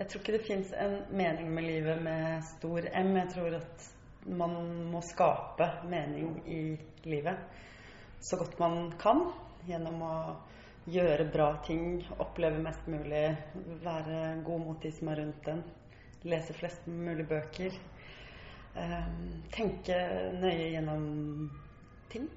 Jeg tror ikke det fins en mening med livet med stor M. Jeg tror at man må skape mening i livet så godt man kan gjennom å gjøre bra ting, oppleve mest mulig, være god mot de som er rundt en, lese flest mulig bøker. Ehm, tenke nøye gjennom ting.